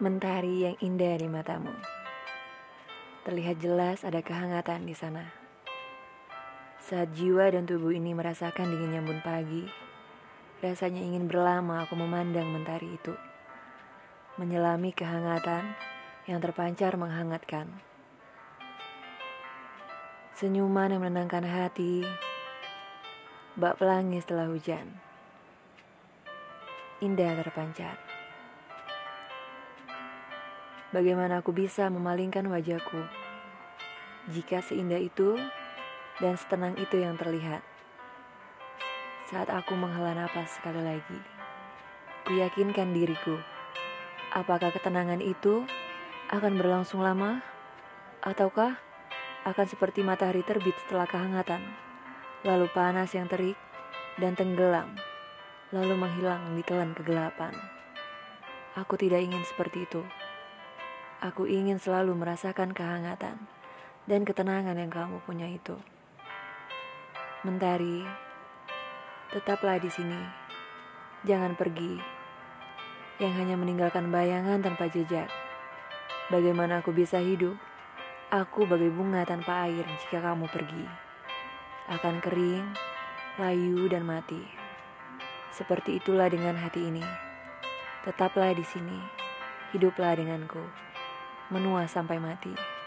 Mentari yang indah di matamu. Terlihat jelas ada kehangatan di sana. Saat jiwa dan tubuh ini merasakan dinginnya embun pagi, rasanya ingin berlama aku memandang mentari itu. Menyelami kehangatan yang terpancar menghangatkan. Senyuman yang menenangkan hati, bak pelangi setelah hujan. Indah terpancar. Bagaimana aku bisa memalingkan wajahku jika seindah itu dan setenang itu yang terlihat? Saat aku menghela napas sekali lagi, ku yakinkan diriku, apakah ketenangan itu akan berlangsung lama, ataukah akan seperti matahari terbit setelah kehangatan, lalu panas yang terik dan tenggelam, lalu menghilang di telan kegelapan. Aku tidak ingin seperti itu. Aku ingin selalu merasakan kehangatan dan ketenangan yang kamu punya itu. Mentari, tetaplah di sini. Jangan pergi. Yang hanya meninggalkan bayangan tanpa jejak. Bagaimana aku bisa hidup? Aku bagai bunga tanpa air jika kamu pergi. Akan kering, layu, dan mati. Seperti itulah dengan hati ini. Tetaplah di sini. Hiduplah denganku menua sampai mati.